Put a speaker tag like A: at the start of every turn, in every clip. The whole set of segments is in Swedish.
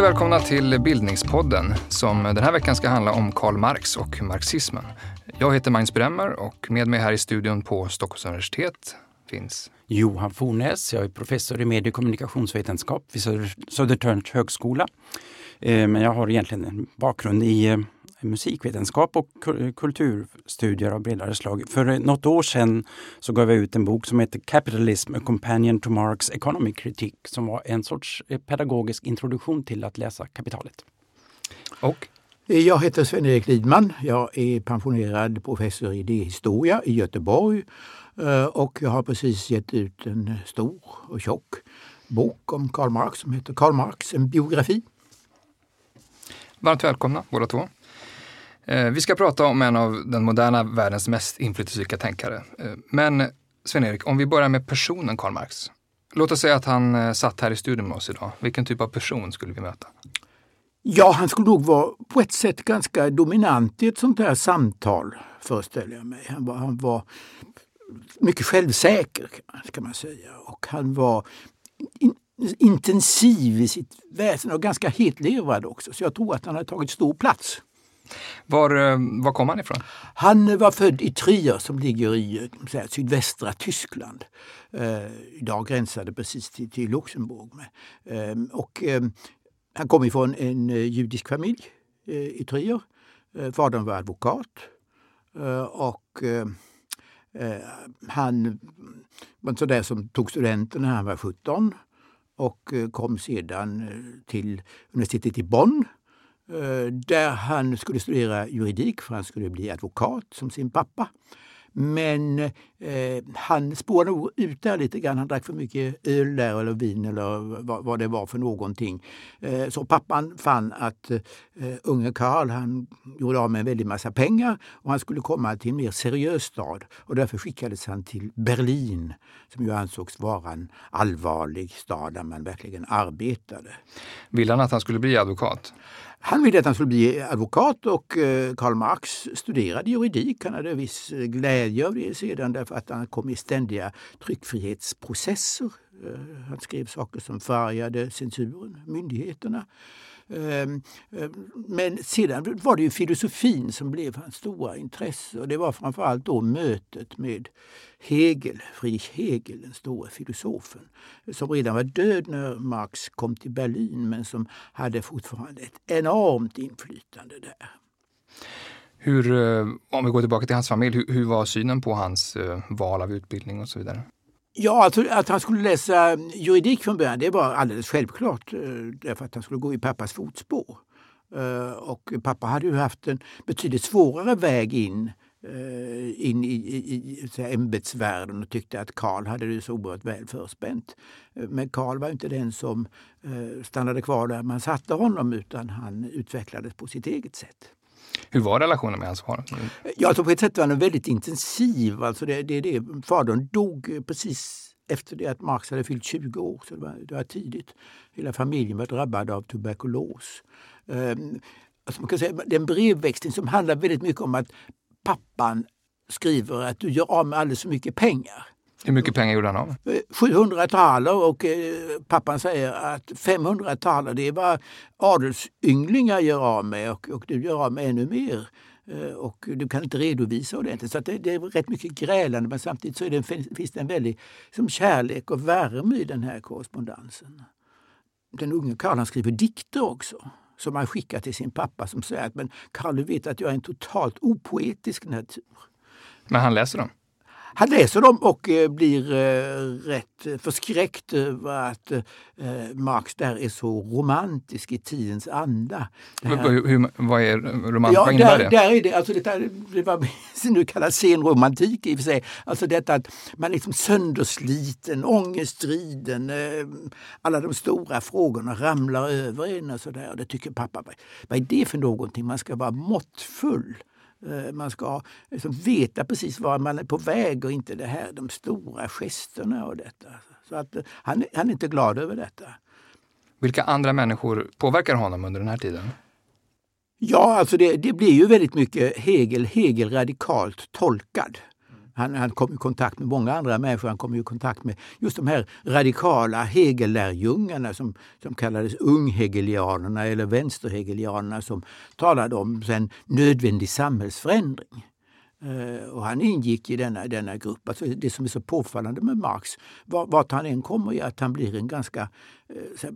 A: Och välkomna till Bildningspodden som den här veckan ska handla om Karl Marx och marxismen. Jag heter Magnus Bremmer och med mig här i studion på Stockholms universitet finns
B: Johan Fornäs. Jag är professor i medie och kommunikationsvetenskap vid Södertörns högskola. Eh, men jag har egentligen en bakgrund i eh, musikvetenskap och kulturstudier av bredare slag. För något år sedan så gav jag ut en bok som heter Capitalism, A Companion to Marx Economic Critique som var en sorts eh, pedagogisk introduktion till att läsa kapitalet.
A: Och?
C: Jag heter Sven-Erik Lidman. Jag är pensionerad professor i idéhistoria i Göteborg eh, och jag har precis gett ut en stor och tjock bok om Karl Marx som heter Karl Marx, en biografi.
A: Varmt välkomna båda två. Eh, vi ska prata om en av den moderna världens mest inflytelserika tänkare. Eh, men Sven-Erik, om vi börjar med personen Karl Marx. Låt oss säga att han eh, satt här i studion med oss idag. Vilken typ av person skulle vi möta?
C: Ja, han skulle nog vara på ett sätt ganska dominant i ett sånt här samtal, föreställer jag mig. Han var, han var mycket självsäker, kan man säga. Och han var in, intensiv i sitt väsen och ganska hetlevrad också. Så jag tror att han har tagit stor plats.
A: Var, eh, var kom han ifrån?
C: Han var född i Trier som ligger i eh, säga, sydvästra Tyskland. Eh, idag gränsar det precis till, till Luxemburg. Med. Eh, och, eh, han kom ifrån en eh, judisk familj eh, i Trier. Eh, fadern var advokat. och han var en sån som tog studenten när han var 17 och kom sedan till universitetet i Bonn Eh, där han skulle studera juridik för han skulle bli advokat som sin pappa. Men eh, han spårade nog ut där lite grann. Han drack för mycket öl där eller vin eller vad, vad det var för någonting. Eh, så pappan fann att eh, unge Karl han gjorde av med en väldig massa pengar och han skulle komma till en mer seriös stad. Och därför skickades han till Berlin som ju ansågs vara en allvarlig stad där man verkligen arbetade.
A: Ville han att han skulle bli advokat?
C: Han ville att han skulle bli advokat och eh, Karl Marx studerade juridik. Han hade viss eh, glädje av det sedan därför att han kom i ständiga tryckfrihetsprocesser. Eh, han skrev saker som färgade censuren, myndigheterna. Ehm, ehm, men sedan var det ju filosofin som blev hans stora intresse och det var framförallt då mötet med Hegel, Friedrich Hegel, den store filosofen, som redan var död när Marx kom till Berlin men som hade fortfarande ett enormt inflytande där.
A: Hur, eh, om vi går tillbaka till hans familj, hur, hur var synen på hans eh, val av utbildning och så vidare?
C: Ja, alltså att han skulle läsa mm, juridik från början, det var alldeles självklart eh, därför att han skulle gå i pappas fotspår. Eh, och pappa hade ju haft en betydligt svårare väg in eh, in i, i, i ämbetsvärlden och tyckte att Karl hade det så oerhört väl förspänt. Men Karl var inte den som stannade kvar där man satte honom utan han utvecklades på sitt eget sätt.
A: Hur var relationen med hans far?
C: Ja, alltså på ett sätt var den väldigt intensiv. Alltså det, det, det, fadern dog precis efter det att Marx hade fyllt 20 år, så det var, det var tidigt. Hela familjen var drabbad av tuberkulos. Um, alltså man kan säga, det är en brevväxling som handlar väldigt mycket om att pappan skriver att du gör av med alldeles för mycket pengar.
A: Hur mycket pengar gjorde han av
C: 700 taler och eh, pappan säger att 500 taler det är vad adelsynglingar gör av med och, och du gör av med ännu mer. Eh, och du kan inte redovisa ordentligt. Så det, det, är rätt mycket grälande men samtidigt så det, finns det en väldig som kärlek och värme i den här korrespondensen. Den unge Karl skriver dikter också som han skickar till sin pappa som säger att men Karl, du vet att jag är en totalt opoetisk natur.
A: Men han läser dem?
C: Han läser dem och eh, blir eh, rätt förskräckt över att eh, Marx där är så romantisk i tidens anda.
A: Hur, hur, vad är romantik? Ja, vad innebär
C: där, det? Där är det, alltså detta, det var nu kallas senromantik i och för sig. Alltså detta att man är liksom söndersliten, ångestriden, alla de stora frågorna ramlar över en och sådär. Det tycker pappa, vad är det för någonting? Man ska vara måttfull. Eh, man ska liksom veta precis var man är på väg och inte det här, de stora gesterna och detta. Så att eh, han, han är inte glad över detta.
A: Vilka andra människor påverkar honom under den här tiden?
C: Ja, alltså det, det blir ju väldigt mycket Hegel, Hegel radikalt tolkad. Han, han kom i kontakt med många andra människor. Han kom i kontakt med just de här radikala Hegellärjungarna som, som kallades unghegelianerna eller vänsterhegelianerna som talade om en nödvändig samhällsförändring. Eh, och han ingick i denna, denna grupp. Alltså det som är så påfallande med Marx, vart han än kommer, är att han blir en ganska eh,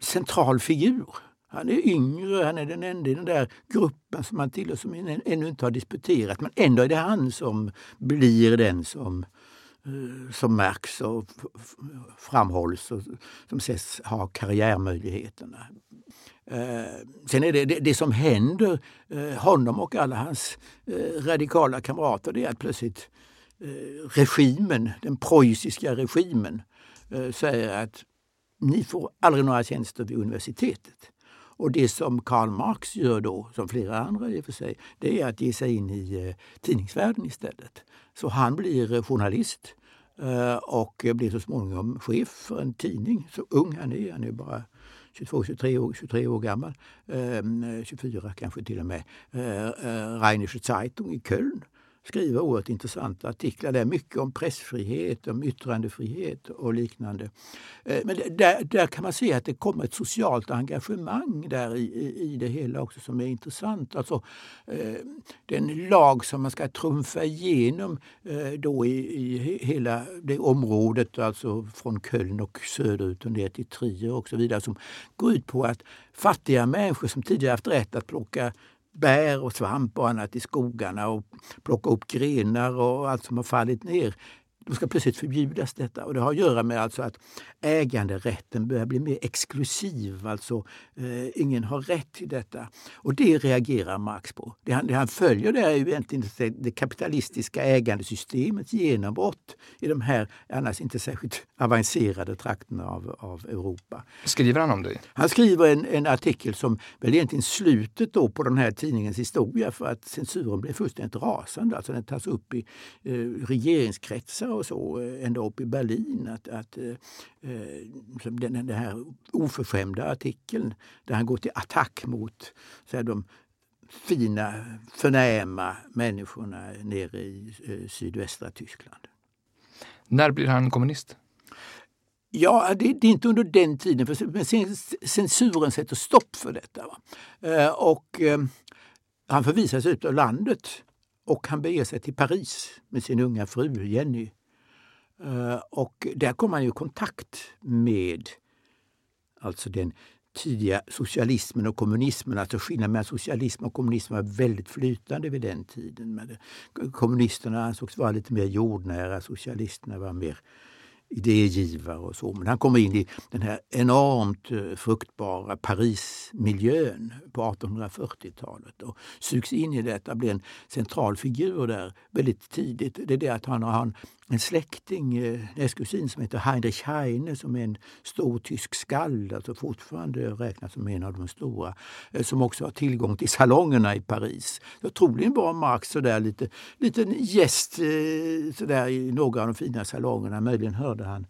C: central figur. Han är yngre, han är den enda i den där gruppen som han tillhör som ännu inte har disputerat. Men ändå är det han som blir den som, eh, som märks och framhålls och som ses ha karriärmöjligheterna. Eh, sen är det, det, det som händer eh, honom och alla hans radikala kamrater det är att plötsligt regimen, den preussiska regimen säger att ni får aldrig några tjänster vid universitetet. Och det som Karl Marx gör då, som flera andra i och för sig, det är att ge sig in i eh, tidningsvärlden istället. Så han blir eh, journalist eh, och blir så småningom chef för en tidning. Så ung han är, han är bara 22, 23 år, 23 år gammal. Ehm, 24 kanske till och med. Eh, eh, Rheinische Zeitung i Köln skriver oerhört intressanta artiklar där, mycket om pressfrihet, om yttrandefrihet och liknande. Eh, men där, där kan man se att det kommer ett socialt engagemang där i, i det hela också som är intressant. Alltså, eh, den lag som man ska trumfa igenom eh, då i, i hela det området, alltså från Köln och söderut och ner till Trier och så vidare, som går ut på att fattiga människor som tidigare haft rätt att plocka bär och svamp och annat i skogarna och plocka upp grenar och allt som har fallit ner då ska plötsligt förbjudas detta. Och det har att göra med alltså att äganderätten börjar bli mer exklusiv. Alltså eh, ingen har rätt till detta. Och det reagerar Marx på. Det han, det han följer det är ju egentligen det kapitalistiska ägandesystemets genombrott i de här annars inte särskilt avancerade trakterna av, av Europa.
A: Skriver han om det?
C: Han skriver en, en artikel som väl egentligen slutet då på den här tidningens historia för att censuren blev fullständigt rasande. Alltså den tas upp i eh, regeringskretsar och så, eh, ända upp i Berlin. Att, att eh, eh den, den här oförskämda artikeln där han går till attack mot så här, de fina, förnäma människorna nere i sydvästra Tyskland.
A: När blir han kommunist?
C: Ja, det, det, är inte under den tiden, för men censuren sätter stopp för detta. Eh, och eh, han förvisas ut ur landet och han beger sig till Paris med sin unga fru Jenny. Eh, och där kom han i kontakt med alltså den tidiga socialismen och kommunismen. Alltså skillnaden mellan socialism och kommunism var väldigt flytande vid den tiden. Eh, kommunisterna ansågs vara lite mer jordnära, socialisterna var mer idégivare och så. Men han kommer in i den här enormt eh, fruktbara Parismiljön på 1840-talet och sugs in i detta, blir en central figur där väldigt tidigt. Det är det att han har en en släkting, eh, en eh, kusin som heter Heinrich Heine som är en stor tysk skald, alltså fortfarande räknas som en av de stora, eh, som också har tillgång till salongerna i Paris. Så troligen var Marx sådär lite, liten gäst eh, sådär i några av de fina salongerna. Möjligen hörde han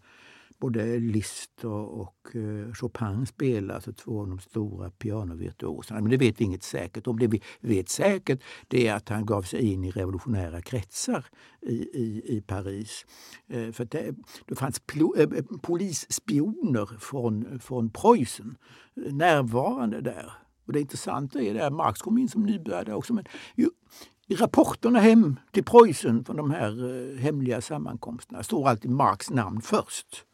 C: både Liszt och, och eh, Chopin spela, alltså två av de stora pianovirtuoserna. Men det vet vi inget säkert om. Det vi vet säkert det är att han gav sig in i revolutionära kretsar i, i, i Paris. Eh, för det, det fanns plo, eh, eh, polisspioner från, från Preussen närvarande där. Och det intressanta är att Marx kom in som nybörjare också. Men ju, i rapporterna hem till Preussen från de här eh, hemliga sammankomsterna står alltid Marx namn först.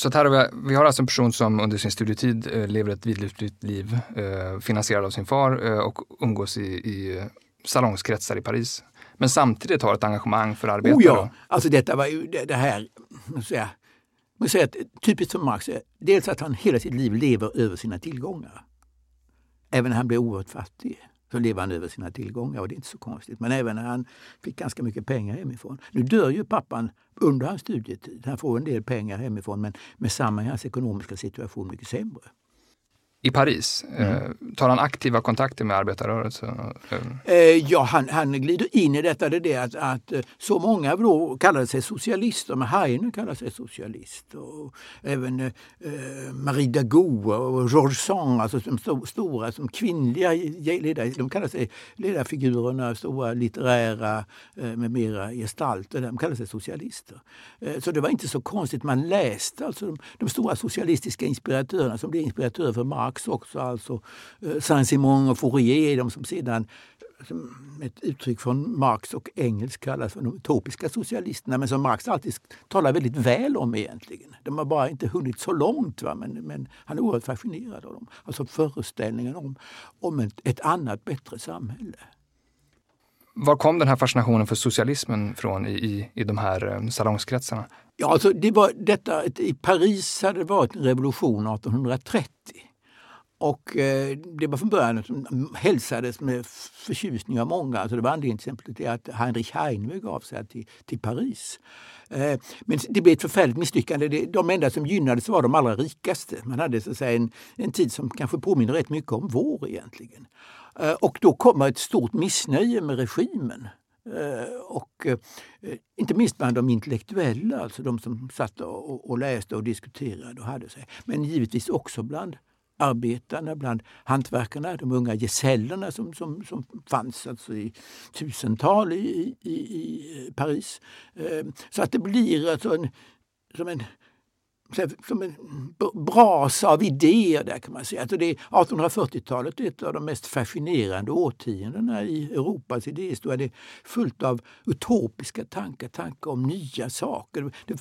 A: Så att här har vi, vi har alltså en person som under sin studietid eh, lever ett vidlyftigt liv, eh, finansierad av sin far eh, och umgås i, i salongskretsar i Paris. Men samtidigt har ett engagemang för arbetare.
C: Oh ja, alltså detta var ju det, det här, säga, man säger att typiskt för Marx är dels att han hela sitt liv lever över sina tillgångar. Även när han blir oerhört fattig så lever han över sina tillgångar och det är inte så konstigt. Men även när han fick ganska mycket pengar hemifrån. Nu dör ju pappan under hans studietid. Han får en del pengar hemifrån men med samma hans ekonomiska situation mycket sämre
A: i Paris. Mm. Eh, tar han aktiva kontakter med arbetarrörelsen?
C: Eh, ja, han, han glider in i detta. Det är det att, att eh, så många då kallade sig socialister, men Heine kallade sig socialist. Och även eh, Marie Dagout och Georges Sand, alltså de stora som kvinnliga ledare, de kallade sig ledarfigurerna, stora litterära eh, med mera gestalter, de kallade sig socialister. Eh, så det var inte så konstigt. Man läste alltså de, de stora socialistiska inspiratörerna som blev inspiratörer för Marx Marx också, alltså eh, Saint-Simon och Fourier, de som sedan som ett uttryck från Marx och Engels kallas för de utopiska socialisterna, men som Marx alltid talar väldigt väl om egentligen. De har bara inte hunnit så långt, va? Men, men han är oerhört fascinerad av dem. Alltså föreställningen om, om ett, ett annat, bättre samhälle.
A: Var kom den här fascinationen för socialismen från i, i, i de här eh, salongskretsarna?
C: Ja, alltså det var detta, I Paris hade det varit en revolution 1830 och eh, det var från början som hälsades med förtjusning av många. Alltså det var anledningen till exempel till att Heinrich Heine gav sig till, till Paris. Eh, men det blev ett förfärligt misslyckande. Det, De enda som gynnades var de allra rikaste. Man hade så att säga, en, en tid som kanske påminner rätt mycket om vår egentligen. Eh, och då kommer ett stort missnöje med regimen. Eh, och eh, inte minst bland de intellektuella, alltså de som satt och, och läste och diskuterade och hade sig. Men givetvis också bland arbetarna, bland hantverkarna, de unga gesällerna som, som, som fanns alltså i tusental i, i, i Paris. Ehm, så att det blir alltså en, som en som en brasa av idéer där kan man säga. Alltså 1840-talet är ett av de mest fascinerande årtiondena i Europas idéhistoria. Det är fullt av utopiska tankar, tankar om nya saker. Det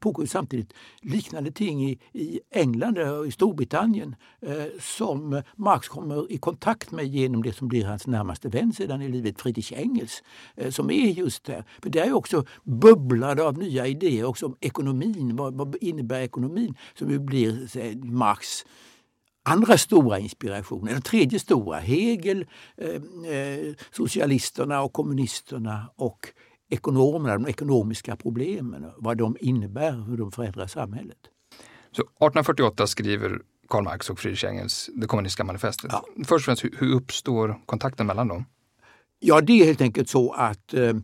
C: pågår samtidigt liknande ting i, i England och i Storbritannien eh, som Marx kommer i kontakt med genom det som blir hans närmaste vän sedan i livet, Friedrich Engels, eh, som är just där. För det är också bubblade av nya idéer också om ekonomin. Vad, vad innebär ekonomin? Som ju blir säg, Marx andra stora inspiration, eller tredje stora, Hegel, eh, eh socialisterna och kommunisterna och ekonomerna, de ekonomiska problemen, vad de innebär, hur de förändrar samhället.
A: Så 1848 skriver Karl Marx och Friedrich Engels det kommunistiska manifestet. Ja. Först och främst, hur uppstår kontakten mellan dem?
C: Ja, det är helt enkelt så att eh,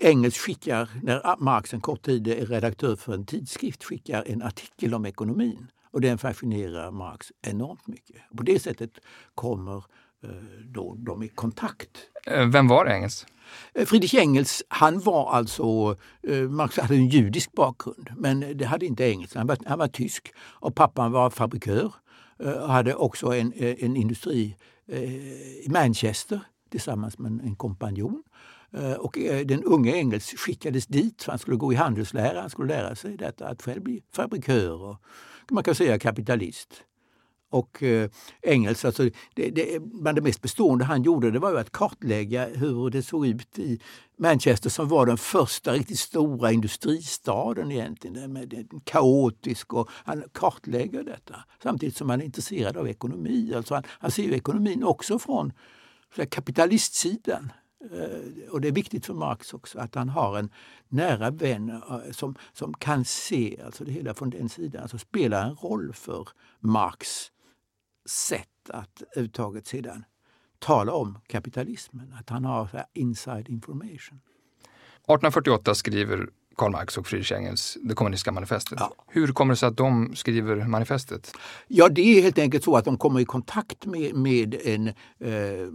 C: Engels skickar, när Marx en kort tid är redaktör för en tidskrift, skickar en artikel om ekonomin. Och den fascinerar Marx enormt mycket. På det sättet kommer då de i kontakt.
A: Eh, vem var Engels?
C: Eh, Friedrich Engels, han var alltså, Marx hade en judisk bakgrund, men det hade inte Engels. Han var, han var tysk och pappan var fabrikör och hade också en, en industri i Manchester tillsammans med en kompanjon. Och den unge Engels skickades dit för han skulle gå i handelslära. Han skulle lära sig detta att själv bli fabrikör och man kan säga kapitalist och eh, Engels, alltså det, det, bland det mest bestående han gjorde det var att kartlägga hur det såg ut i Manchester som var den första riktigt stora industristaden egentligen. Med kaotisk och han kartlägger detta samtidigt som han är intresserad av ekonomi. Alltså han, han ser ju ekonomin också från kapitalistsidan. Eh, och det är viktigt för Marx också att han har en nära vän eh, som, som kan se alltså det hela från den sidan, alltså spelar en roll för Marx sätt att överhuvudtaget sedan tala om kapitalismen. Att han har inside information.
A: 1848 skriver Karl Marx och Friedrich Engels det kommunistiska manifestet. Ja. Hur kommer det sig att de skriver manifestet?
C: Ja, det är helt enkelt så att de kommer i kontakt med, med en eh,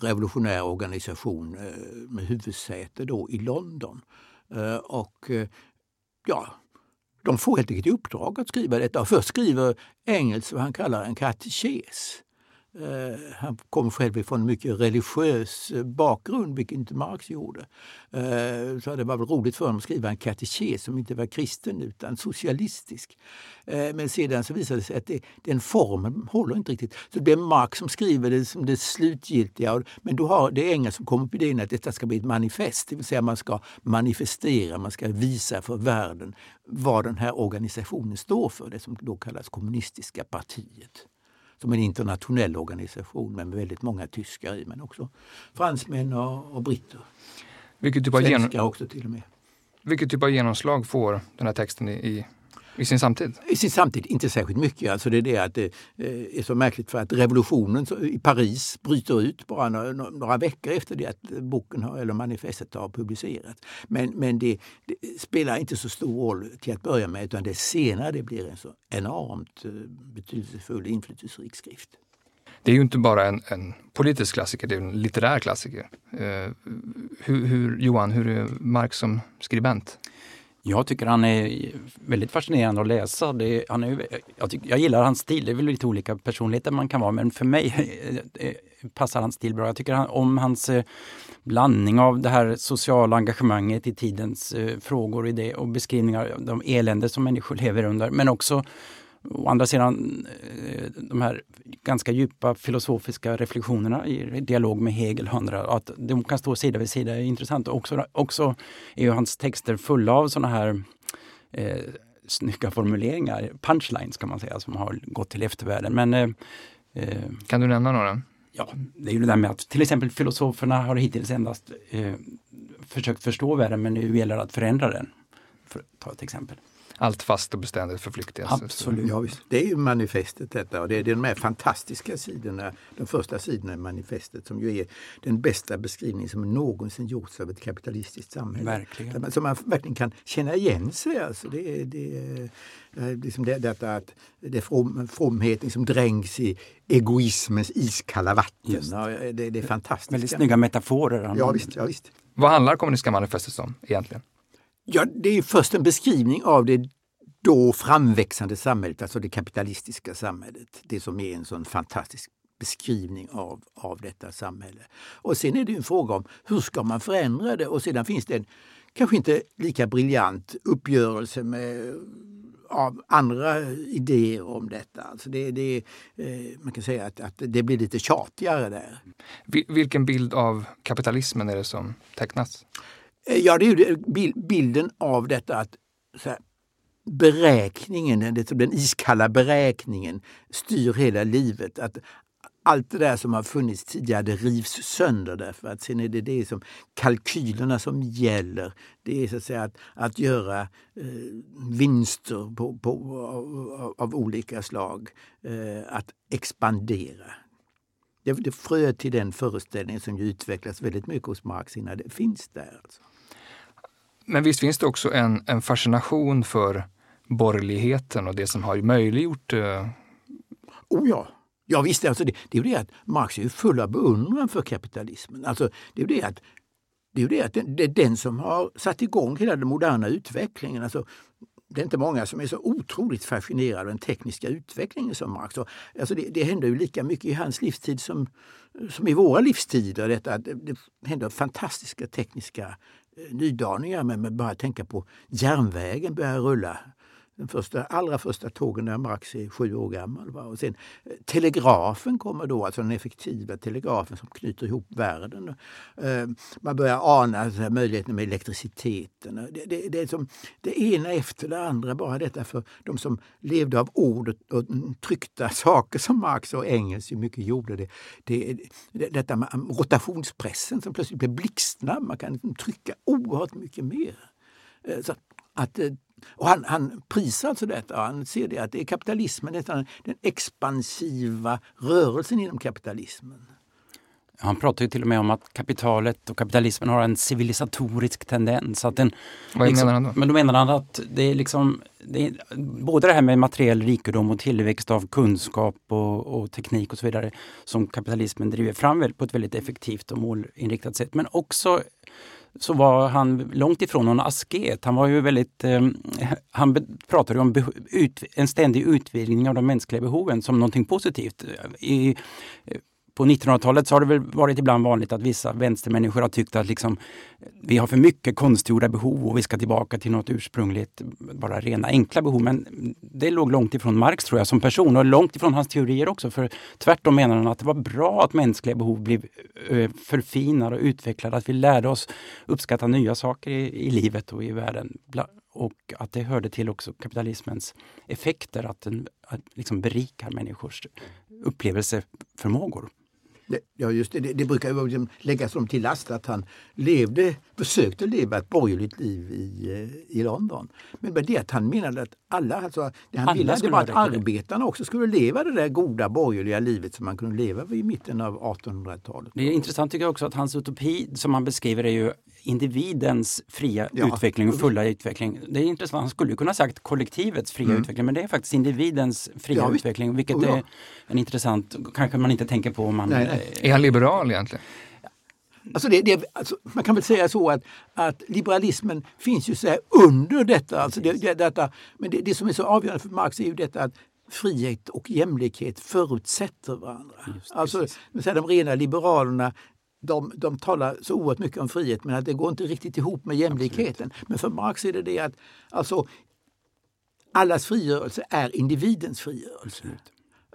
C: revolutionär organisation eh, med huvudsäte då i London. Eh, och eh, ja, de får helt enkelt i uppdrag att skriva detta. först skriver Engels vad han kallar en katekes. Eh, han kom själv ifrån en mycket religiös eh, bakgrund, vilket inte Marx gjorde. Eh, så det var väl roligt för honom att skriva en katekes som inte var kristen utan socialistisk. Men sedan så visade det sig att det, den formen håller inte riktigt. Så det blir Marx som skriver det som det slutgiltiga. Men då har det är Engels som kommer på idén att detta ska bli ett manifest, det vill säga man ska manifestera, man ska visa för världen vad den här organisationen står för, det som då kallas kommunistiska partiet som en internationell organisation med väldigt många tyskar i, men också fransmän och, och britter.
A: Vilket typ,
C: Svenskar också till och med.
A: vilket typ av genomslag får den här texten i, i I sin samtid?
C: I sin samtid, inte särskilt mycket. Alltså det är det att det eh, är så märkligt för att revolutionen i Paris bryter ut bara några, några veckor efter det att boken har, eller manifestet har publicerats. Men, men det, det, spelar inte så stor roll till att börja med utan det är senare det blir en så enormt eh, betydelsefull inflytelserik skrift.
A: Det är ju inte bara en, en politisk klassiker, det är en litterär klassiker. Eh, hur, hur, Johan, hur är Marx som skribent?
B: Jag tycker han är väldigt fascinerande att läsa. Det, han är, jag, tycker, jag gillar hans stil. Det är väl lite olika personligheter man kan vara men för mig eh, eh, passar hans stil bra. Jag tycker han, om hans eh, blandning av det här sociala engagemanget i tidens frågor och, det, och beskrivningar av de elände som människor lever under. Men också Å andra sidan eh, de här ganska djupa filosofiska reflektionerna i dialog med Hegel och andra, att de kan stå sida vid sida är intressant. Också, också är ju hans texter fulla av sådana här eh, snygga formuleringar, punchlines kan man säga, som har gått till eftervärlden. Men, eh,
A: eh, kan du nämna några?
B: Ja, det är ju det där med att till exempel filosoferna har hittills endast eh, försökt förstå världen men nu gäller det att förändra den. För att ta ett exempel
A: allt fast och beständigt förflyktigas.
C: Absolut. Ja, visst. Det är ju manifestet detta och det är de här fantastiska sidorna, de första sidorna i manifestet som ju är den bästa beskrivning som någonsin gjorts av ett kapitalistiskt samhälle.
B: Verkligen.
C: Som man verkligen kan känna igen sig. Alltså det, det, liksom det, detta att det är from, fromheten som dränks i egoismens iskalla vatten. Det, det är fantastiskt.
B: Väldigt snygga metaforer.
C: Ja, visst, ja, visst.
A: Vad handlar kommunistiska manifestet om egentligen?
C: Ja, det är först en beskrivning av det då framväxande samhället, alltså det kapitalistiska samhället. Det som är en sån fantastisk beskrivning av, av detta samhälle. Och sen är det en fråga om hur ska man förändra det? Och sedan finns det en kanske inte lika briljant uppgörelse med av andra idéer om detta. Alltså det, det, eh, man kan säga att, att det blir lite tjatigare där.
A: Vilken bild av kapitalismen är det som tecknas?
C: Eh, ja, det är ju bilden av detta att här, beräkningen, den iskalla beräkningen styr hela livet. Att allt det där som har funnits tidigare det rivs sönder därför att sen är det det som kalkylerna som gäller. Det är så att säga att, att göra eh, vinster på, på, av, av, olika slag. Eh, att expandera. Det, det frö till den föreställningen som utvecklas väldigt mycket hos Marx innan det finns där. Alltså.
A: Men visst finns det också en, en fascination för borgerligheten och det som har möjliggjort... Eh...
C: Oh ja, ja visst. Alltså det, det är ju det att Marx är full av beundran för kapitalismen. Alltså det är ju det att det är, det att det är den som har satt igång hela den moderna utvecklingen. Alltså, det är inte många som är så otroligt fascinerade av den tekniska utvecklingen som Marx. Alltså det, det händer ju lika mycket i hans livstid som, som i våra livstider. Detta, det, det händer fantastiska tekniska Eh, nydaningar men med bara tänka på järnvägen börjar rulla den första, allra första tågen när Marx är sju år gammal. Va? Och sen, eh, telegrafen kommer då, alltså den effektiva telegrafen som knyter ihop världen. Eh, man börjar ana alltså, möjligheten med elektriciteten. Det, det, det, är som det ena efter det andra, bara detta för de som levde av ord och, och tryckta saker som Marx och Engels mycket gjorde. Det, det, det, detta med um, rotationspressen som plötsligt blev blixtsnabb. Man kan liksom trycka oerhört mycket mer. Eh, så att eh, och han, han prisar alltså detta. Han ser det att det är kapitalismen, nästan den expansiva rörelsen inom kapitalismen.
B: Han pratar ju till och med om att kapitalet och kapitalismen har en civilisatorisk tendens. Att den,
A: Vad liksom, menar han då?
B: Men då menar han att det är liksom det är, både det här med materiell rikedom och tillväxt av kunskap och, och, teknik och så vidare som kapitalismen driver fram på ett väldigt effektivt och målinriktat sätt. Men också så var han långt ifrån någon asket. Han var ju väldigt, eh, han pratade om ut, en ständig utvidgning av de mänskliga behoven som någonting positivt. I, på 1900-talet så har det väl varit ibland vanligt att vissa vänstermänniskor har tyckt att liksom, vi har för mycket konstgjorda behov och vi ska tillbaka till något ursprungligt, bara rena enkla behov. Men det låg långt ifrån Marx tror jag som person och långt ifrån hans teorier också. För tvärtom menar han att det var bra att mänskliga behov blev eh, förfinade och utvecklade, att vi lärde oss uppskatta nya saker i, i livet och i världen och att det hörde till också kapitalismens effekter, att den att liksom berikar människors upplevelseförmågor.
C: Det, ja, just det. Det, brukar liksom läggas dem till last att han levde, försökte leva ett borgerligt liv i, eh, i London. Men det att han menade att alla, alltså, det han
B: Alla
C: ville det var att arbetarna också skulle leva det där goda borgerliga livet som man kunde leva i mitten av 1800-talet.
B: Det är intressant tycker jag också att hans utopi som han beskriver är ju individens fria
C: Ja.
B: utveckling och fulla utveckling. Det är intressant, han skulle ju kunna ha sagt kollektivets fria
C: Mm.
B: utveckling men det är faktiskt individens fria
C: Ja,
B: utveckling vilket
C: Oh, ja.
B: är en intressant, kanske man inte tänker på om man...
C: Nej, nej.
A: Är han liberal egentligen?
C: Alltså det, det, alltså man kan väl säga så att, att liberalismen finns ju så här under detta. Alltså det, det, detta men det, det som är så avgörande för Marx är ju detta att frihet och jämlikhet förutsätter varandra. alltså men så här, de rena liberalerna de, de talar så oerhört mycket om frihet men att det går inte riktigt ihop med jämlikheten. Men för Marx är det det att alltså, allas frigörelse är individens frigörelse.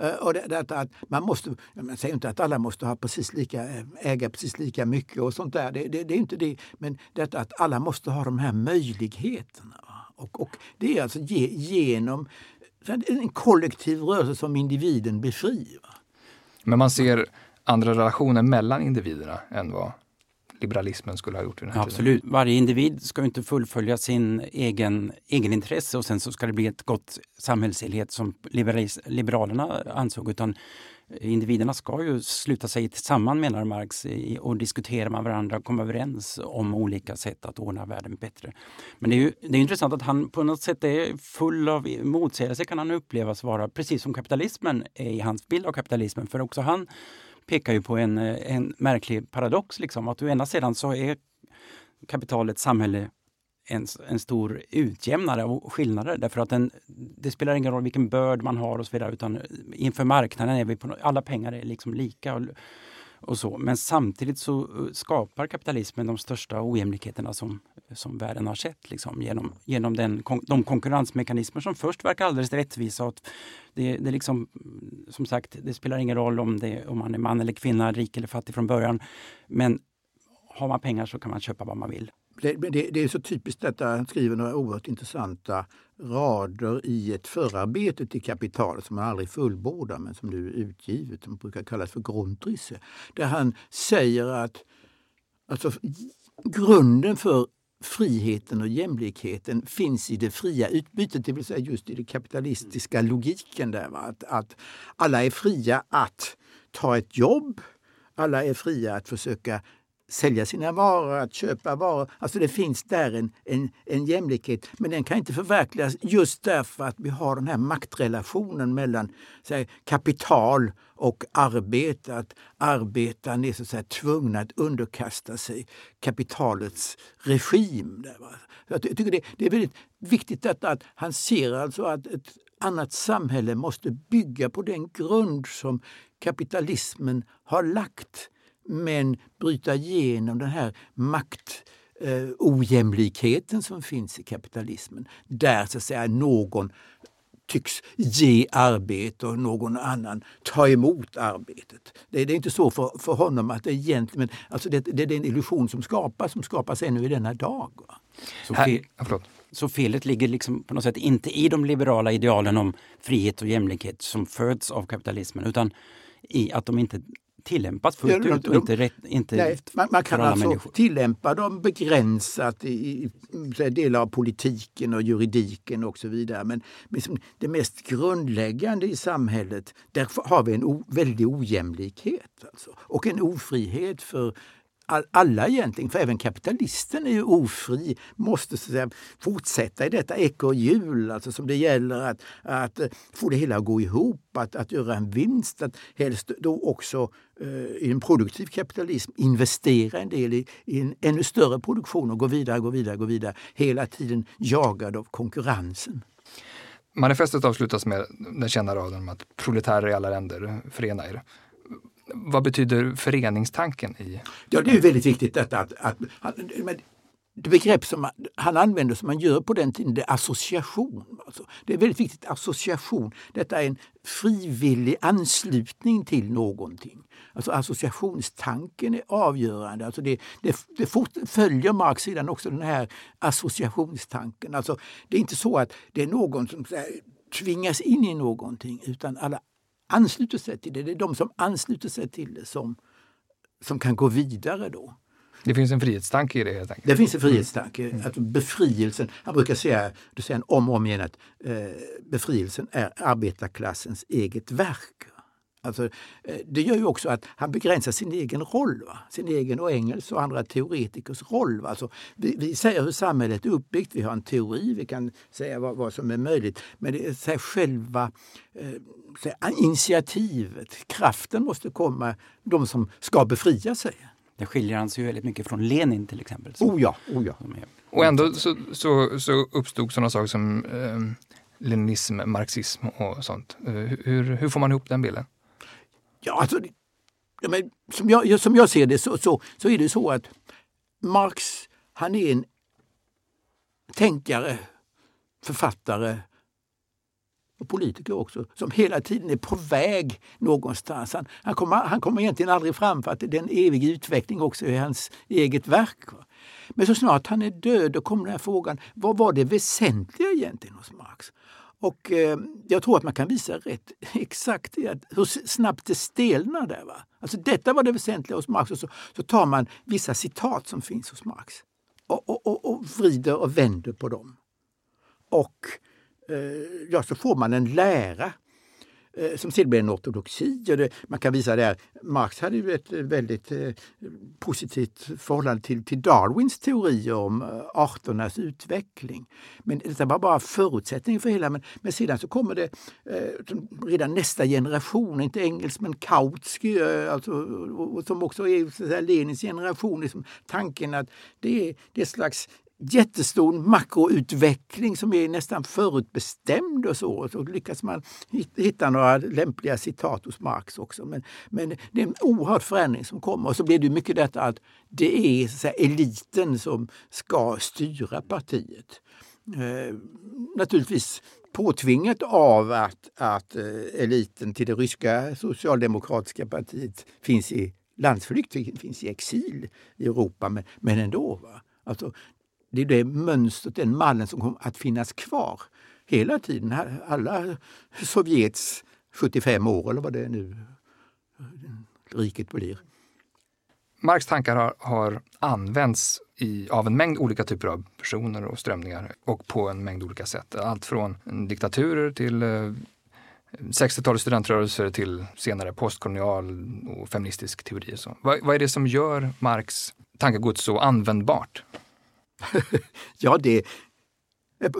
C: Eh, Och det, detta att man måste, man säger inte att alla måste ha precis lika, eh, äga precis lika mycket och sånt där. Det, det, det är inte det. Men detta att alla måste ha de här möjligheterna. Och, och det är alltså ge, genom en kollektiv rörelse som individen. Va?
A: Men man ser andra relationer mellan individerna än vad liberalismen skulle ha gjort vid den här tiden.
B: Absolut. Varje individ ska ju inte fullfölja sin egen egenintresse och sen så ska det bli ett gott samhällshelhet som liberalis- liberalerna ansåg. Utan individerna ska ju sluta sig samman menar Marx och diskutera med varandra och komma överens om olika sätt att ordna världen bättre. Men det är ju det är intressant att han på något sätt är full av motsägelser kan han upplevas vara, precis som kapitalismen är i hans bild av kapitalismen. För också han pekar ju på en, eh, en märklig paradox. Liksom, att å ena sidan så är kapitalets samhälle en, en stor utjämnare och skillnader därför att den, det spelar ingen roll vilken börd man har och så vidare utan inför marknaden är vi på, alla pengar är liksom lika. Och, och så. Men samtidigt så eh, skapar kapitalismen de största ojämlikheterna som, som världen har sett liksom, genom, genom den, de konkurrensmekanismer som först verkar alldeles rättvisa. Att det, det, liksom, mm, som sagt, det spelar ingen roll om, det, om man är man eller kvinna, rik eller fattig från början. Men har man pengar så kan man köpa vad man vill.
C: Det, det, det är så typiskt detta, han skriver några oerhört intressanta rader i ett förarbete till Kapital som han aldrig fullbordar men som nu är utgivet, som brukar kallas för Grundrisse. Där han säger att alltså, grunden för friheten och jämlikheten finns i det fria utbytet, det vill säga just i den kapitalistiska logiken. Där, va? Att, att alla är fria att ta ett jobb, alla är fria att försöka sälja sina varor, att köpa varor. Alltså det finns där en, en, en jämlikhet, men den kan inte förverkligas just därför att vi har den här maktrelationen mellan här, kapital och arbete. Att arbetaren är så att säga, tvungna att underkasta sig kapitalets regim. Där, jag tycker det, det är väldigt viktigt detta att han ser alltså att ett annat samhälle måste bygga på den grund som kapitalismen har lagt men bryta igenom den här makt eh, ojämlikheten som finns i kapitalismen. Där så att säga någon tycks ge arbete och någon annan ta emot arbetet. Det, det är inte så för, för honom att det egentligen, men alltså det, det är en illusion som skapas, som skapas ännu i denna dag. Va?
B: Så,
A: Här,
B: fe,
A: ja, förlåt.
B: så felet ligger liksom på något sätt inte i de liberala idealen om frihet och jämlikhet som föds av kapitalismen utan i att de inte tillämpas fullt
C: Ja,
B: ut och inte, rätt, inte
C: Nej, man, man kan alltså
B: människor.
C: tillämpa dem begränsat i, i här delar av politiken och juridiken och så vidare. Men liksom det mest grundläggande i samhället, där har vi en o, väldig ojämlikhet. Alltså. Och en ofrihet för alla egentligen, för även kapitalisten är ju ofri, måste så att säga, fortsätta i detta ekorrhjul, alltså som det gäller att, att eh, få det hela att gå ihop, att, att göra en vinst, att helst då också eh, i en produktiv kapitalism investera en del i, i en ännu större produktion och gå vidare, gå vidare, gå vidare, hela tiden jagad av konkurrensen.
A: Manifestet avslutas med den kända raden om att proletärer i alla länder förena er. Vad betyder föreningstanken i...
C: Ja, det är ju väldigt viktigt detta att, att, att men det begrepp som han använder som man gör på den tiden, det är association. Alltså, det är väldigt viktigt, association. Detta är en frivillig anslutning till någonting. Alltså associationstanken är avgörande. Alltså det, det, det fort, följer Marx sedan också den här associationstanken. Alltså det är inte så att det är någon som så här, tvingas in i någonting utan alla ansluter sig till det. Det är de som ansluter sig till det som, som kan gå vidare då.
A: Det finns en frihetstanke i det helt enkelt.
C: Det finns en frihetstanke. Mm. Att befrielsen, han brukar säga, du säger om och om igen att eh, befrielsen är arbetarklassens eget verk. Alltså, eh, det gör ju också att han begränsar sin egen roll, va? sin egen och Engels och andra teoretikers roll. Alltså, vi, vi, säger hur samhället är uppbyggt, vi har en teori, vi kan säga vad, vad som är möjligt. Men det är så här, själva eh, initiativet, kraften måste komma de som ska befria sig.
B: Det skiljer han sig väldigt mycket från Lenin till exempel.
C: Som, oh ja, oh ja.
A: Och ändå så, så, så uppstod sådana saker som eh, leninism, marxism och sånt. Eh, hur, hur får man ihop den bilden?
C: Ja, alltså, ja, men, som, jag, som jag ser det så, så, så är det så att Marx, han är en tänkare, författare och politiker också, som hela tiden är på väg någonstans. Han, han, kommer, han kommer egentligen aldrig fram för att det är en evig utveckling också i hans eget verk. Men så snart han är död då kommer den här frågan, vad var det väsentliga egentligen hos Marx? Och eh, jag tror att man kan visa rätt exakt hur snabbt det stelnar där. Va? Alltså detta var det väsentliga hos Marx och så, så tar man vissa citat som finns hos Marx och, och, och, och vrider och vänder på dem. Och eh, ja, så får man en lära Eh, som sedan blev en ortodoxi. Och det, man kan visa det här, Marx hade ju ett eh, väldigt eh, positivt förhållande till, till Darwins teorier om eh, arternas utveckling. Men detta var bara förutsättningen för hela. Men, men sedan så kommer det eh, redan nästa generation, inte engelsk, men Kautsky, eh, alltså, och, och, som också är så Lenins generation, liksom, tanken att det är, det är slags jättestor makroutveckling som är nästan förutbestämd och så. Och lyckas man hitta några lämpliga citat hos Marx också. Men, men det är en oerhörd förändring som kommer. Och så blir det mycket detta att det är så eliten som ska styra partiet. Eh, naturligtvis påtvingat av att, att eh, eliten till det ryska socialdemokratiska partiet finns i landsflykt, finns i exil i Europa, men, men ändå. Va? Alltså, det är det mönstret, den mallen som kommer att finnas kvar hela tiden. Alla Sovjets 75 år eller vad det är nu eh, riket blir.
A: Marx tankar har, har använts i, av en mängd olika typer av personer och strömningar och på en mängd olika sätt. Allt från diktaturer till eh, 60-talets studentrörelser till senare postkolonial och feministisk teori. så. Vad, vad är det som gör Marx tankegods så användbart?
C: ja, det,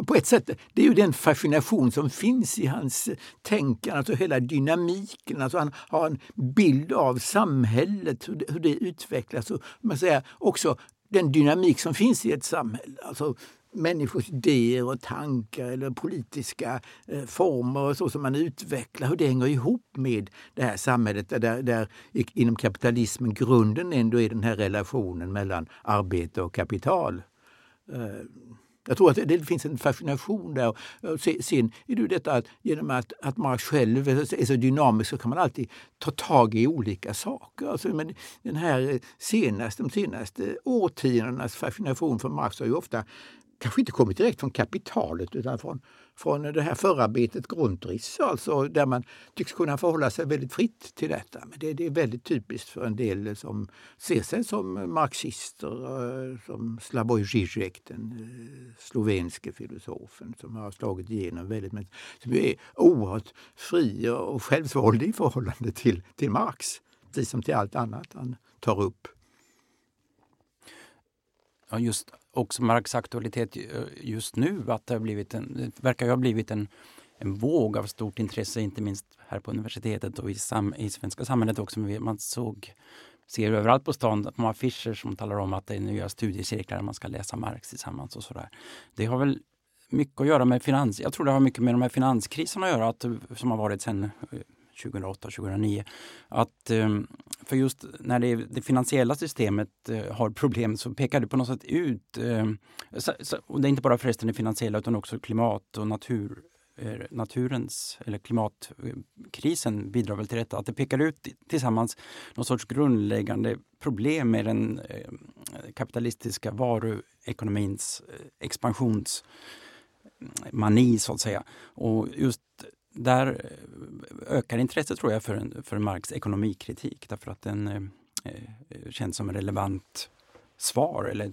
C: på ett sätt, det är ju den fascination som finns i hans tänkande, alltså hela dynamiken. Alltså han har en bild av samhället, hur det, hur det utvecklas och man säger, också den dynamik som finns i ett samhälle. Alltså människors idéer och tankar eller politiska eh, former och så som man utvecklar, hur det hänger ihop med det här samhället där, där inom kapitalismen grunden ändå är den här relationen mellan arbete och kapital. Eh, jag tror att det, finns en fascination där. Sen är det detta att genom att, att Marx själv är så dynamisk så kan man alltid ta tag i olika saker. Alltså, men den här eh, senaste, de senaste årtiondenas fascination för Marx har ju ofta kanske inte kommit direkt från kapitalet utan från, från det här förarbetet Grundriss, alltså där man tycks kunna förhålla sig väldigt fritt till detta. Men det, det är väldigt typiskt för en del som ser sig som marxister, eh, som Slavoj Žižek, den eh, slovenske filosofen som har slagit igenom väldigt mycket, som är oerhört fri och självsvåldig i förhållande till, till Marx, precis som till allt annat han tar upp.
B: Ja, just också Marx aktualitet eh, just nu, att det, har blivit en, det verkar ha blivit en, en våg av stort intresse, inte minst här på universitetet och i, sam, i svenska samhället också. Man såg, ser överallt på stan på affischer som talar om att det är nya studiecirklar där man ska läsa Marx tillsammans och sådär. Det har väl mycket att göra med finans... Jag tror det har mycket med de här finanskriserna att göra, att, som har varit sen eh, 2008, 2009. Att, ehm, för just när det, det finansiella systemet eh, har problem så pekar det på något sätt ut, ehm, och det är inte bara förresten det finansiella utan också klimat och natur naturens eller klimatkrisen bidrar väl till detta. Att det pekar ut tillsammans någon sorts grundläggande problem med den ehm, kapitalistiska varuekonomins eh, expansionsmani så att säga. Och just där ökar intresset tror jag för, för Marx ekonomikritik därför att den eh, känns som en relevant svar eller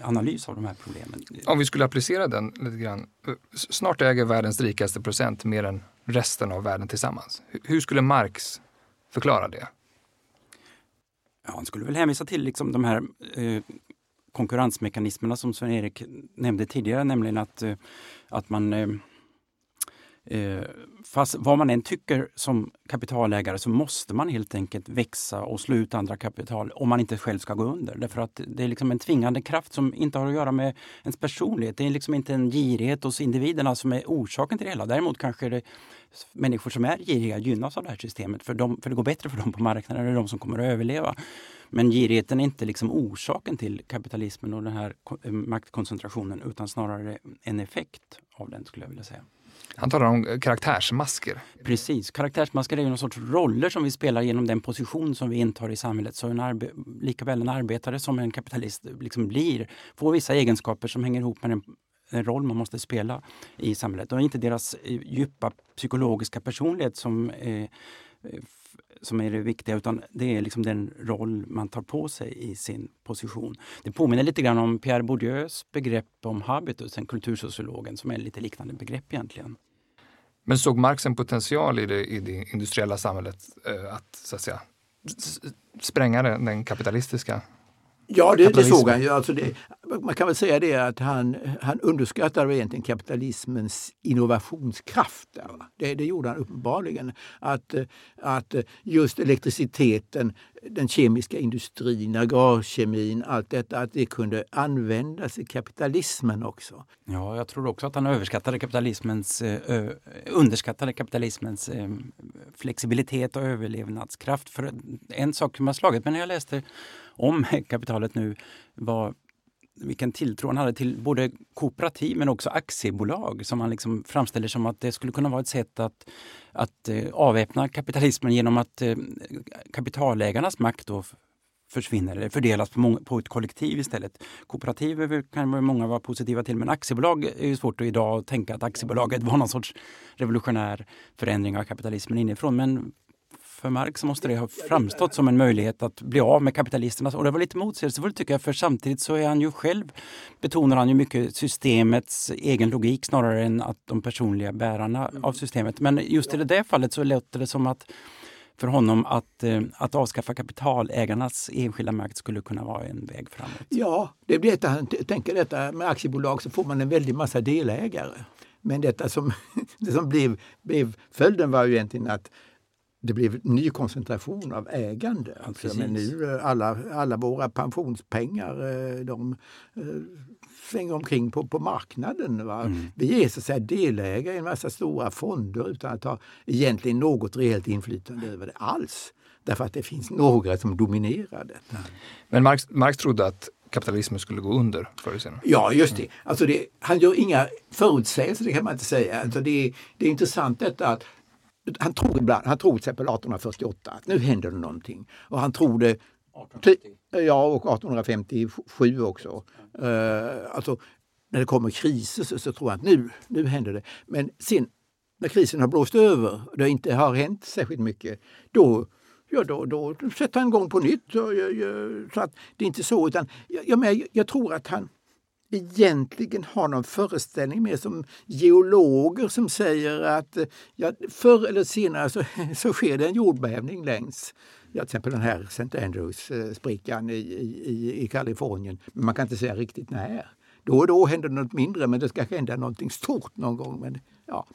B: analys av de här problemen.
A: Om vi skulle applicera den lite grann. Snart äger världens rikaste procent mer än resten av världen tillsammans. Hur skulle Marx förklara det?
B: Ja, han skulle väl hänvisa till liksom de här eh, konkurrensmekanismerna som Sven-Erik nämnde tidigare, nämligen att, eh, att man eh, fast vad man än tycker som kapitalägare så måste man helt enkelt växa och slå ut andra kapital om man inte själv ska gå under. Därför att det är liksom en tvingande kraft som inte har att göra med ens personlighet. Det är liksom inte en girighet hos individerna som är orsaken till det hela. Däremot kanske det människor som är giriga gynnas av det här systemet för, de, för det går bättre för dem på marknaden. Det är de som kommer att överleva. Men girigheten är inte liksom orsaken till kapitalismen och den här eh, maktkoncentrationen utan snarare en effekt av den skulle jag vilja säga.
A: Han talar om karaktärsmasker.
B: Precis, karaktärsmasker är ju någon sorts roller som vi spelar genom den position som vi intar i samhället. Så en arbe likaväl en arbetare som en kapitalist liksom blir, får vissa egenskaper som hänger ihop med den, en roll man måste spela i samhället. Och inte deras eh, djupa psykologiska personlighet som eh, som är det viktiga utan det är liksom den roll man tar på sig i sin position. Det påminner lite grann om Pierre Bourdieus begrepp om habitus, en kultursociologen som är lite liknande begrepp egentligen.
A: Men såg Marx en potential i det, i det industriella samhället eh, att, så att säga, spränga den kapitalistiska
C: Ja, det, det såg han ju. Alltså det, man kan väl säga det att han, han underskattade egentligen kapitalismens innovationskraft. Det, det gjorde han uppenbarligen. Att, att just elektriciteten, den kemiska industrin, agrarkemin, allt detta, att det kunde användas i kapitalismen också.
B: Ja, jag tror också att han överskattade kapitalismens, eh, ö, underskattade kapitalismens ö, flexibilitet och överlevnadskraft. För en sak som har slagit mig när jag läste om kapitalet nu var vilken tilltro han hade till både kooperativ men också aktiebolag som han liksom framställer som att det skulle kunna vara ett sätt att, att eh, avväpna kapitalismen genom att eh, kapitalägarnas makt då försvinner eller fördelas på, många, på ett kollektiv istället. Kooperativ kan många vara positiva till men aktiebolag är ju svårt att idag tänka att aktiebolaget var någon sorts revolutionär förändring av kapitalismen inifrån. Men för Marx måste det ha framstått som en möjlighet att bli av med kapitalisterna. Och det var lite motsägelsefullt tycker jag, för samtidigt så är han ju själv, betonar han ju mycket systemets egen logik snarare än att de personliga bärarna av systemet. Men just i det där fallet så låter det som att för honom att, eh, att avskaffa kapitalägarnas enskilda makt skulle kunna vara en väg framåt.
C: Ja, det blir detta, han tänker detta med aktiebolag så får man en väldig massa delägare. Men detta som, det som blev, blev följden var ju egentligen att det blev ny koncentration av ägande. Ja, alltså, men nu alla, alla våra pensionspengar eh, de eh, svänger omkring på, på marknaden. Va? Mm. Vi är så att säga delägare i en massa stora fonder utan att ha egentligen något reellt inflytande över det alls. Därför att det finns några som dominerar detta.
A: Men Marx, Marx trodde att kapitalismen skulle gå under förr senare.
C: Ja, just det. Alltså det. Han gör inga förutsägelser, det kan man inte säga. Alltså det, det är intressant detta att han tror ibland, han tror till exempel 1848 att nu händer det någonting. Och han tror det 1850. Ja, och 1857 också. Uh, alltså, när det kommer kriser så, så, tror han att nu, nu händer det. Men sen när krisen har blåst över och det inte har hänt särskilt mycket, då, ja, då, då, då sätter han igång på nytt. Så, så att det är inte så, utan jag, jag, jag tror att han egentligen har någon föreställning med som geologer som säger att eh, ja, förr eller senare så, så sker det en jordbävning längs ja, till exempel den här St. Andrews-sprickan i, i, i Kalifornien. Men man kan inte säga riktigt när. Då och då händer det något mindre men det ska hända någonting stort någon gång. Men, ja.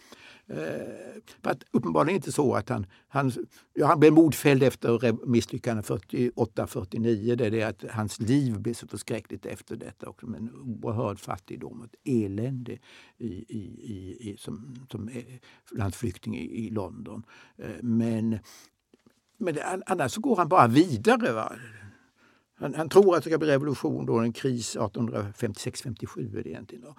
C: Eh, för att uppenbarligen inte så att han, han, ja, han blev mordfälld efter misslyckandet 48-49. Det är det att hans liv blev så förskräckligt efter detta också med en oerhörd fattigdom och ett elände i, i, i, i som, som landsflykting i, i London. Eh, men, men annars så går han bara vidare. Va? Han, han, tror att det ska bli revolution då, en kris 1856-57 egentligen. Då.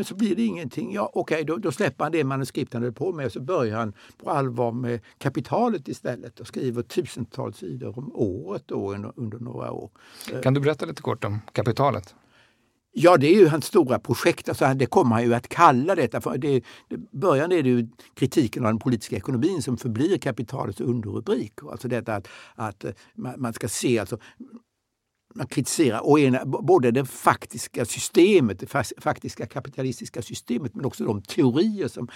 C: Men så blir det ingenting. Ja, Okej, okay, då, då, släpper han det manuskript han höll på med och så börjar han på allvar med kapitalet istället och skriver tusentals sidor om året då under några år.
A: Kan du berätta lite kort om kapitalet?
C: Ja, det är ju hans stora projekt. Alltså, det kommer han ju att kalla detta. För det, det, början är det ju kritiken av den politiska ekonomin som förblir kapitalets underrubrik. Alltså detta att, att man ska se alltså man kritiserar å ena, både det faktiska systemet, det faktiska kapitalistiska systemet, men också de teorier som,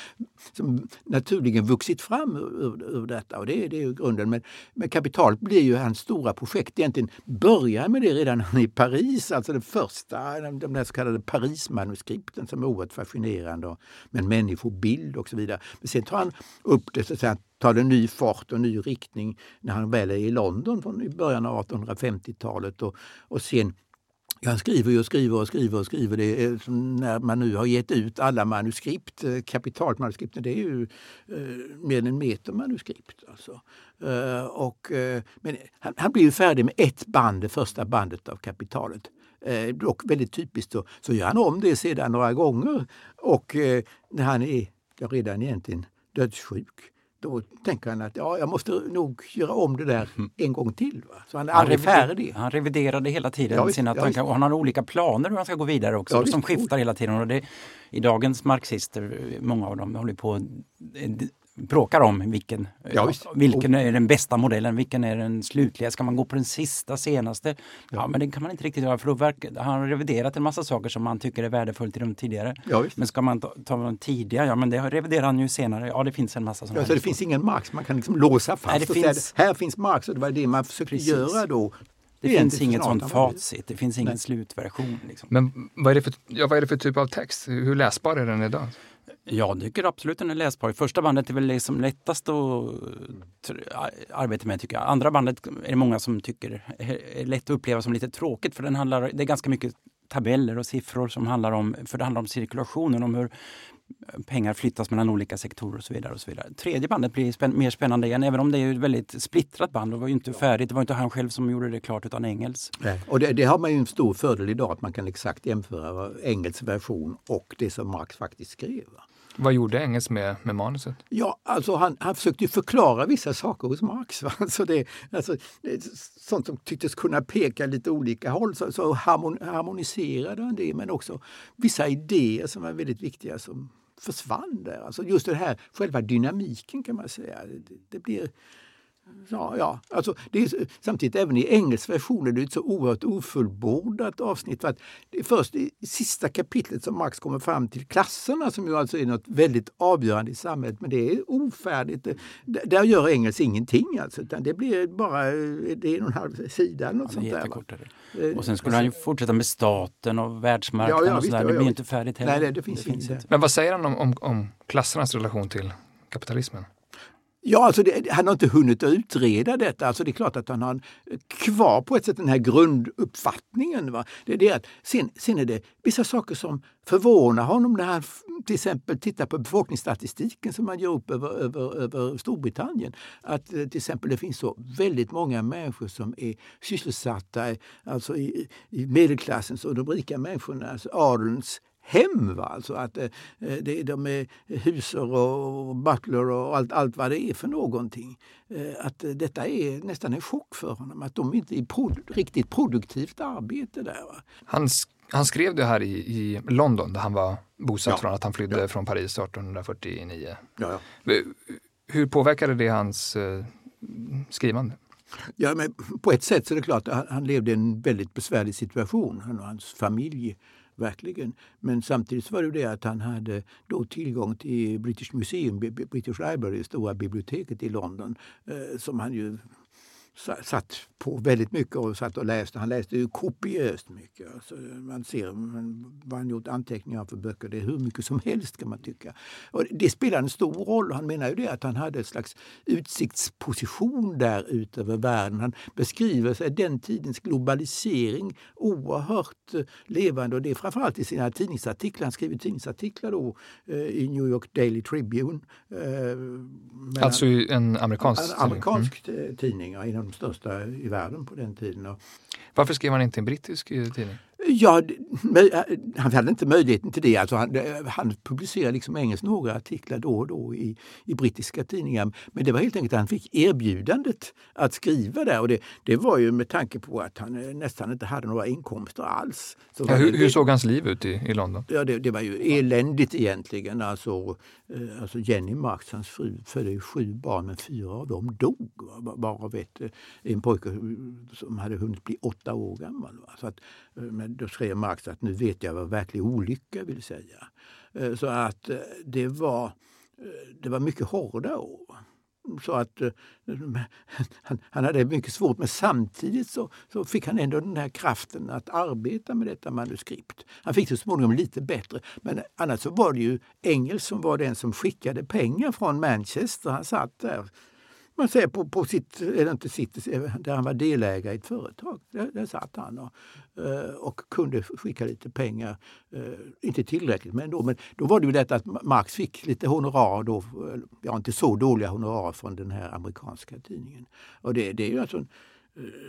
C: som naturligen vuxit fram ur, ur detta. Och det, det är ju grunden. Men, men kapitalet blir ju hans stora projekt. Egentligen börjar med det redan i Paris, alltså det första, de där så kallade Parismanuskripten som är oerhört fascinerande, och, med en människobild och så vidare. Men sen tar han upp det så att säga, tar det ny fart och ny riktning när han väl är i London från i början av 1850-talet. Och, och sen Ja, han skriver och skriver och skriver och skriver. Det är när man nu har gett ut alla manuskript, eh, kapitalmanuskripten, det är ju eh, mer än en meter manuskript. Alltså. Eh, och, eh, men han, han blir ju färdig med ett band, det första bandet av Kapitalet. Eh, dock väldigt typiskt så, så gör han om det sedan några gånger. Och eh, när han är ja, redan egentligen dödssjuk då tänker han att ja, jag måste nog göra om det där mm. en gång till. Va? Så han är aldrig färdig.
B: Han reviderade hela tiden ja, sina tankar och han har olika planer hur han ska gå vidare också ja, som skiftar hela tiden. Och det, I dagens marxister, många av dem håller på bråkar om vilken, ja, vilken är den bästa modellen, vilken är den slutliga. Ska man gå på den sista, senaste? Ja, ja men det kan man inte riktigt göra för då verkar, han har reviderat en massa saker som man tycker är värdefullt i de tidigare. Ja, men ska man ta, ta de tidiga, ja men det reviderar han ju senare. Ja det finns en massa
C: sådana. Ja, så det finns ingen Marx man kan liksom låsa fast Nej, det finns... säga här finns Marx och det var det man försökte Precis. göra då.
B: Det, det finns inget sånt facit, det finns ingen Nej. slutversion. Liksom.
A: Men vad är, det för, ja, vad är det för typ av text? Hur läsbar är den idag?
B: Jag tycker absolut den är läsbar. Första bandet är väl liksom lättast att arbeta med tycker jag. Andra bandet är det många som tycker är lätt att uppleva som lite tråkigt för den handlar, det är ganska mycket tabeller och siffror som handlar om, för det handlar om cirkulationen, om hur pengar flyttas mellan olika sektorer och så vidare. och så vidare. Tredje bandet blir spän mer spännande igen, även om det är ett väldigt splittrat band. Det var ju inte färdigt, det var inte han själv som gjorde det klart utan Engels.
C: Nej. Och det, det, har man ju en stor fördel idag, att man kan exakt jämföra Engels version och det som Marx faktiskt skrev.
A: Vad gjorde Engels med, med manuset?
C: Ja, alltså han, han försökte förklara vissa saker hos Marx. Va? Alltså det, alltså, det sånt som tycktes kunna peka lite olika håll. Så, så harmoniserade han det, men också vissa idéer som var väldigt viktiga som försvann där. Alltså just det här, själva dynamiken kan man säga. Det, det blir Ja, ja. Alltså, det är, samtidigt även i engelsk version är det ett så oerhört ofullbordat avsnitt. För att det är först i sista kapitlet som Marx kommer fram till klasserna som ju alltså är något väldigt avgörande i samhället. Men det är ofärdigt. Där gör engels ingenting alltså, utan det blir bara det är en och en halv sida. Något ja, sånt
B: där, eh, och sen skulle han ju fortsätta med staten och världsmarknaden ja, ja, och sådär. Det blir inte färdigt heller.
C: Nej, det, det finns det inte.
A: Men vad säger han om, om, om klassernas relation till kapitalismen?
C: Ja, alltså det, han har inte hunnit utreda detta. Alltså det är klart att han har eh, kvar på ett sätt den här grunduppfattningen. Va? Det är att, sen, sen är det vissa saker som förvånar honom när han till exempel tittar på befolkningsstatistiken som man gör upp över, över, över Storbritannien. Att eh, till exempel det finns så väldigt många människor som är sysselsatta eh, alltså i, i medelklassens och de rika människornas, alltså adelns hem. Va? Alltså att eh, det, de är husor och butler och allt, allt vad det är för någonting. Eh, att detta är nästan en chock för honom, att de inte är prod, riktigt produktivt arbete där. Va?
A: Han, han skrev det här i, i London där han var bosatt ja. från att han flydde ja. från Paris 1849. Ja, Hur påverkade det hans eh, skrivande?
C: Ja, men på ett sätt så är det klart att han levde i en väldigt besvärlig situation, han och hans familj verkligen. Men samtidigt var det det att han hade då tillgång till British Museum, British Library, det stora biblioteket i London, eh, som han ju satt på väldigt mycket och satt och läste. Han läste ju kopiöst mycket. Alltså man ser vad han gjort anteckningar för böcker. Det är hur mycket som helst kan man tycka. Och det spelar en stor roll. Han menar ju det att han hade ett slags utsiktsposition där ute över världen. Han beskriver sig den tidens globalisering oerhört levande och det är framförallt i sina tidningsartiklar. Han skriver tidningsartiklar då eh, i New York Daily Tribune.
A: Eh, alltså en amerikansk,
C: en amerikansk tidning? Mm. tidning, en av de största i världen på den tiden.
A: Varför skrev han inte en brittisk eh, tidning?
C: Ja, han hade inte möjligheten till det. Alltså han, han publicerade liksom engelskt några artiklar då och då i, i brittiska tidningar. Men det var helt enkelt att han fick erbjudandet att skriva där. Och det, det var ju med tanke på att han nästan inte hade några inkomster alls.
A: Ja, hur, hur, såg hans liv ut i, i London?
C: Ja, det, det, var ju eländigt egentligen. Alltså, alltså Jenny Marx, hans fru, födde ju sju barn men fyra av dem dog. Varav ett, en pojke som hade hunnit bli åtta år gammal. Så att, men då skrev Marx att nu vet jag vad verklig olycka vill säga. Eh, så att eh, det var, eh, det var mycket hårda år. Så att han, han hade mycket svårt men samtidigt så, så, fick han ändå den här kraften att arbeta med detta manuskript. Han fick det så småningom lite bättre men annars så var det ju Engels som var den som skickade pengar från Manchester. Han satt där man säger på, på sitt, eller inte sitt, där han var delägare i ett företag. Där, där satt han och, eh, och kunde skicka lite pengar. Eh, inte tillräckligt men ändå. Men då var det ju detta att Marx fick lite honorar då, eh, ja inte så dåliga honorar från den här amerikanska tidningen. Och det, det är ju alltså en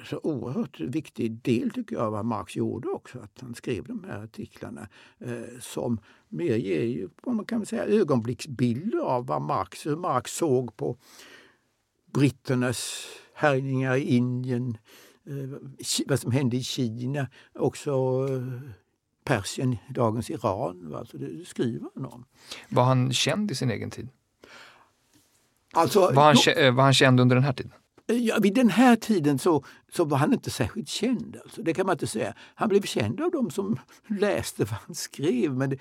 C: så oerhört viktig del tycker jag vad Marx gjorde också, att han skrev de här artiklarna eh, som mer ger ju, man kan säga, ögonblicksbilder av vad Marx, hur Marx såg på britternas härjningar i Indien, eh, vad som hände i Kina, också eh, Persien, dagens Iran. Alltså det skriver han om.
A: Var han känd i sin egen tid?
C: Alltså,
A: var, han, då, var han känd under den här tiden?
C: Ja, vid den här tiden så, så var han inte särskilt känd. Alltså. Det kan man inte säga. Han blev känd av de som läste vad han skrev. Men det,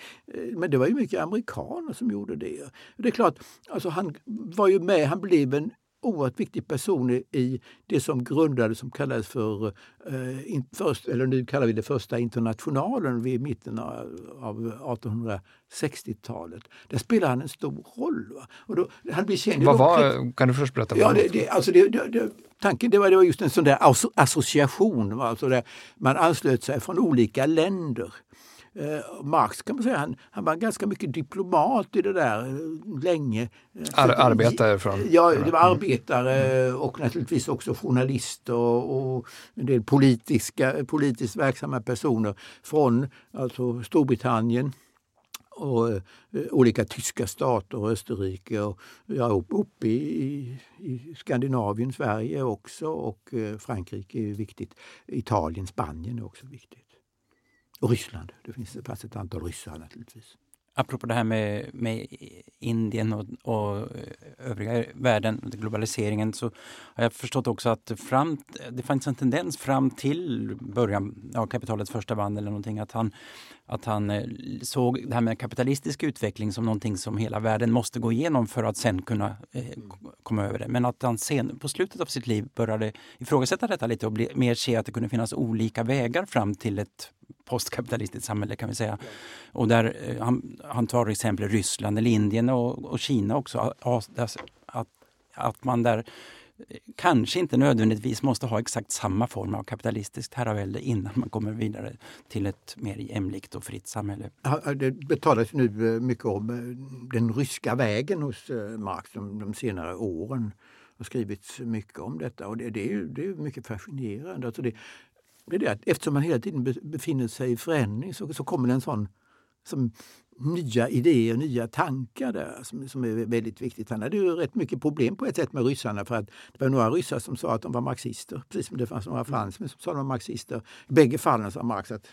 C: men det var ju mycket amerikaner som gjorde det. Det är klart, alltså han var ju med, han blev en oerhört viktig person i det som grundades som kallades för, eh, först, eller nu kallar vi det första internationalen vid mitten av, av 1860-talet. Där spelade han en stor roll. Va? Och då, han blir känd
A: vad var, kan du först berätta?
C: Ja, det, det, alltså det, det, tanken det var, det var just en sån där association. Va? Alltså där man anslöt sig från olika länder. Eh, Marx kan man säga, han, han var ganska mycket diplomat i det där eh, länge.
A: Eh, Ar arbetare från?
C: Ja, det var arbetare och naturligtvis också journalister och, och en del politiska, politiskt verksamma personer från alltså Storbritannien och eh, olika tyska stater och Österrike och ja, upp, upp i, i, i, Skandinavien, Sverige också och eh, Frankrike är viktigt. Italien, Spanien är också viktigt. Och Ryssland. Det finns fanns ett antal ryssar naturligtvis.
B: Apropå det här med, med Indien och, och eh, övriga världen, globaliseringen, så har jag förstått också att fram, det fanns en tendens fram till början av kapitalets första band eller någonting att han, att han eh, såg det här med kapitalistisk utveckling som någonting som hela världen måste gå igenom för att sen kunna eh, komma över det. Men att han sen på slutet av sitt liv började ifrågasätta detta lite och bli, mer se att det kunde finnas olika vägar fram till ett postkapitalistiskt samhälle kan vi säga. Och där eh, han, han tar exempel Ryssland eller Indien och, och Kina också. Att, att, man där kanske inte nödvändigtvis måste ha exakt samma form av kapitalistiskt herravälde innan man kommer vidare till ett mer jämlikt och fritt samhälle.
C: Det talas nu eh, mycket om eh, den ryska vägen hos eh, Marx de, de senare åren. Det har skrivits mycket om detta och det, det är, det är mycket fascinerande. Alltså det, det är det att eftersom man hela tiden befinner sig i förändring så, så kommer det en sån som nya idéer, nya tankar där som, som är väldigt viktigt. Han hade ju rätt mycket problem på ett sätt med ryssarna för att det var några ryssar som sa att de var marxister, precis som det fanns några fransmän som sa att de var marxister. I bägge fallen sa Marx att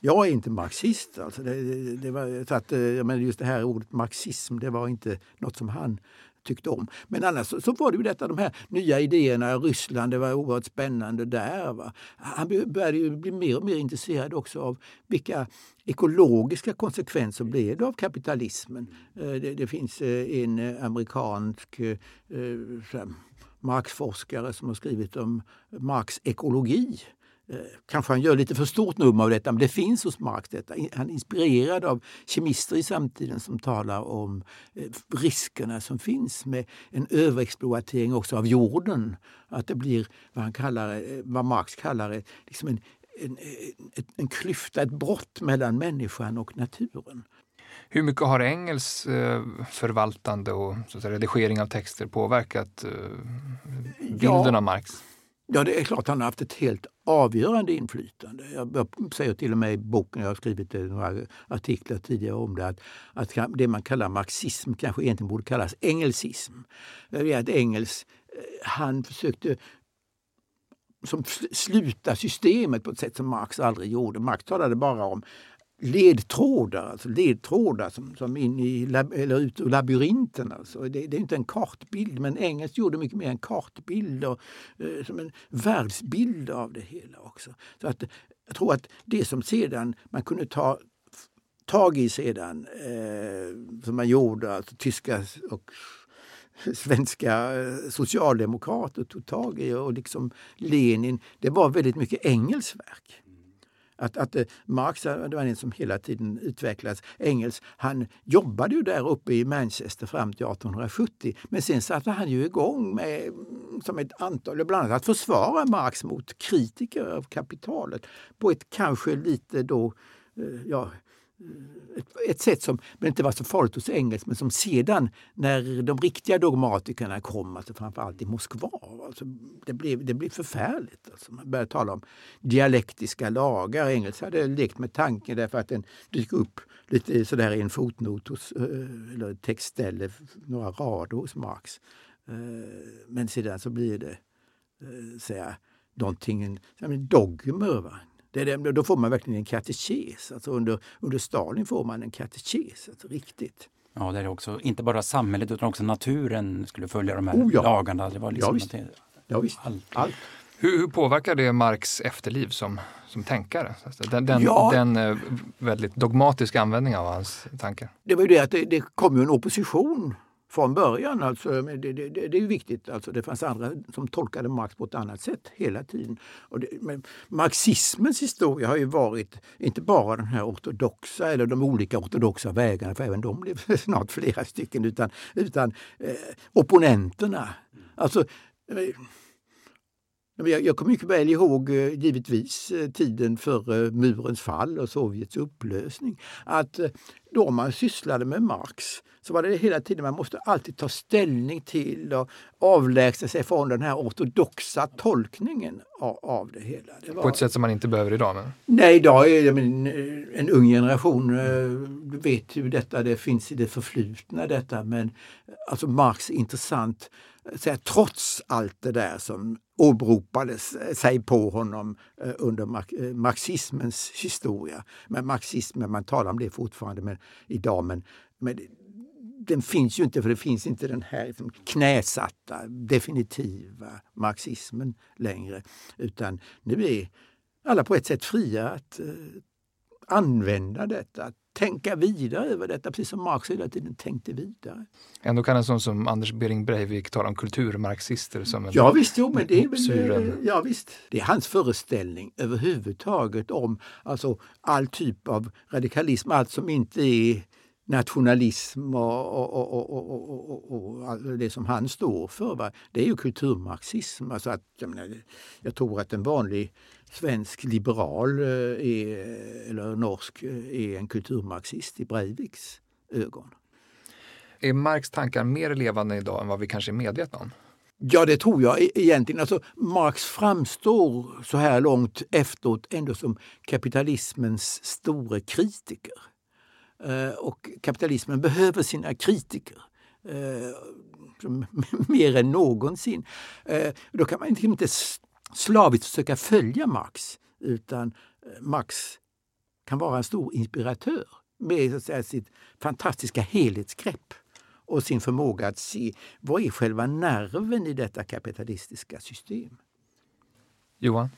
C: jag är inte marxist. Alltså det, det, det var, så att, jag menar just det här ordet marxism, det var inte något som han tyckte om. Men annars så, så var det ju detta, de här nya idéerna. Ryssland, det var oerhört spännande där. Va? Han började ju bli mer och mer intresserad också av vilka ekologiska konsekvenser blev det av kapitalismen. Eh, det, det finns eh, en amerikansk eh, Marxforskare som har skrivit om Marx ekologi kanske han gör lite för stort nummer av detta, men det finns hos Marx. Detta. Han är inspirerad av kemister i samtiden som talar om eh, riskerna som finns med en överexploatering också av jorden. Att det blir vad, han kallar, eh, vad Marx kallar liksom en, en, en, en klyfta, ett brott mellan människan och naturen.
A: Hur mycket har Engels förvaltande och så redigering av texter påverkat bilden ja, av Marx?
C: Ja, det är klart han har haft ett helt avgörande inflytande. Jag, jag säger till och med i boken, jag har skrivit eh, några artiklar tidigare om det, att, att det man kallar marxism kanske egentligen borde kallas engelsism. Eh, det är att Engels, eh, han försökte som sluta systemet på ett sätt som Marx aldrig gjorde. Marx talade bara om ledtrådar, alltså ledtrådar som, som in i, eller ut ur labyrinten. Alltså. Det, det, är inte en kartbild, men engelskt gjorde mycket mer en kartbild och eh, som en världsbild av det hela också. Så att, jag tror att det som sedan man kunde ta tag i sedan, eh, som man gjorde, alltså tyska och svenska eh, socialdemokrater tog tag i och liksom Lenin, det var väldigt mycket engelskt verk. Att, att eh, Marx eh, det var en som hela tiden utvecklades. Engels, han jobbade ju där uppe i Manchester fram till 1870 men sen satte han ju igång med mm, som ett antal, bland annat att försvara Marx mot kritiker av kapitalet på ett kanske lite då eh, ja, ett, ett sätt som inte var så farligt hos engelsmän men som sedan när de riktiga dogmatikerna kom, alltså framförallt i Moskva, alltså det, blev, det blev förfärligt. Alltså man började tala om dialektiska lagar. Engels hade lekt med tanken därför att den dyker upp lite sådär i en fotnot hos, eh, eller textställe, några rader hos Marx. Eh, men sedan så blir det eh, säga, någonting, dogmer. Va? Det är då får man verkligen en katekes. Alltså under, under Stalin får man en katekes, alltså riktigt.
B: Ja, det är också inte bara samhället utan också naturen skulle följa de här oh, ja. lagarna. Det var liksom
C: ja, visst. Något, ja, visst. Allt. Allt.
A: Hur, hur, påverkar det Marx efterliv som, som tänkare? Den, den, ja. den eh, väldigt dogmatiska användningen av hans tankar.
C: Det var ju det att det, det kom ju en opposition från början. Alltså, det, det, det, är viktigt. Alltså, det fanns andra som tolkade Marx på ett annat sätt hela tiden. Och det, men marxismens historia har ju varit inte bara den här ortodoxa eller de olika ortodoxa vägarna, för även de blev snart flera stycken, utan, utan eh, opponenterna. Alltså, eh, jag kommer mycket väl ihåg, eh, givetvis, eh, tiden före eh, murens fall och Sovjets upplösning. Att då man sysslade med Marx så var det hela tiden man måste alltid ta ställning till och avlägsna sig från den här ortodoxa tolkningen av, av det hela. Det
A: var... På ett sätt som man inte behöver idag? Men...
C: Nej, idag är det en, en ung generation eh, vet hur detta det finns i det förflutna detta men alltså Marx är intressant så trots allt det där som åberopades eh, sig på honom eh, under marxismens historia. Men marxismen, man talar om det fortfarande men, idag men, men den finns ju inte för det finns inte den här liksom, knäsatta definitiva marxismen längre. Utan nu är alla på ett sätt fria att uh, använda detta, att tänka vidare över detta, precis som Marx hela tiden tänkte vidare.
A: Ändå kan en sån som Anders Bering Breivik tala om kulturmarxister som en
C: Ja visst, jo, men det är väl, ja, visst. Det är hans föreställning överhuvudtaget om alltså, all typ av radikalism, allt som inte är nationalism och, och, och, och, det som han står för. Va? Det är ju kulturmarxism. Alltså att, jag, menar, jag tror att en vanlig svensk liberal är, eller norsk är en kulturmarxist i Breiviks ögon.
A: Är Marx tankar mer levande idag än vad vi kanske är medvetna om?
C: Ja, det tror jag e-, egentligen. Alltså, Marx framstår så här långt efteråt ändå som kapitalismens store kritiker. Eh, och kapitalismen behöver sina kritiker eh, mer än någonsin. Eh, då kan man inte slaviskt försöka följa Marx utan Marx kan vara en stor inspiratör med så att säga, sitt fantastiska helhetsgrepp och sin förmåga att se vad är själva nerven i detta kapitalistiska system.
A: Johan?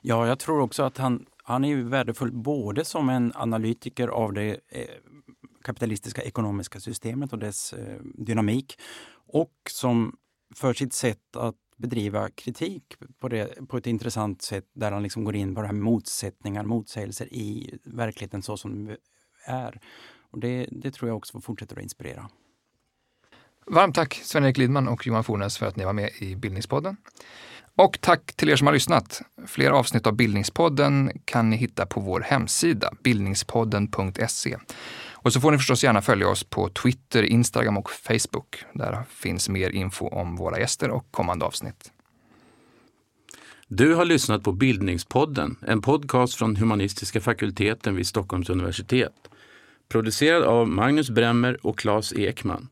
B: Ja, jag tror också att han han är ju värdefull både som en analytiker av det eh, kapitalistiska ekonomiska systemet och dess eh, dynamik och som för sitt sätt att bedriva kritik på, det, på ett intressant sätt där han liksom går in på det här motsättningar, motsägelser i verkligheten så som den är. Och det, det tror jag också fortsätter att inspirera.
A: Varmt tack Sven-Erik Lidman och Johan Fornes för att ni var med i Bildningspodden. Och tack till er som har lyssnat. Fler avsnitt av Bildningspodden kan ni hitta på vår hemsida, bildningspodden.se. Och så får ni förstås gärna följa oss på Twitter, Instagram och Facebook. Där finns mer info om våra gäster och kommande avsnitt.
D: Du har lyssnat på Bildningspodden, en podcast från humanistiska fakulteten vid Stockholms universitet. Producerad av Magnus Bremmer och Claes Ekman.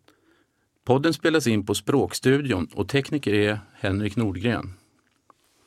D: Podden spelas in på Språkstudion och tekniker är Henrik Nordgren.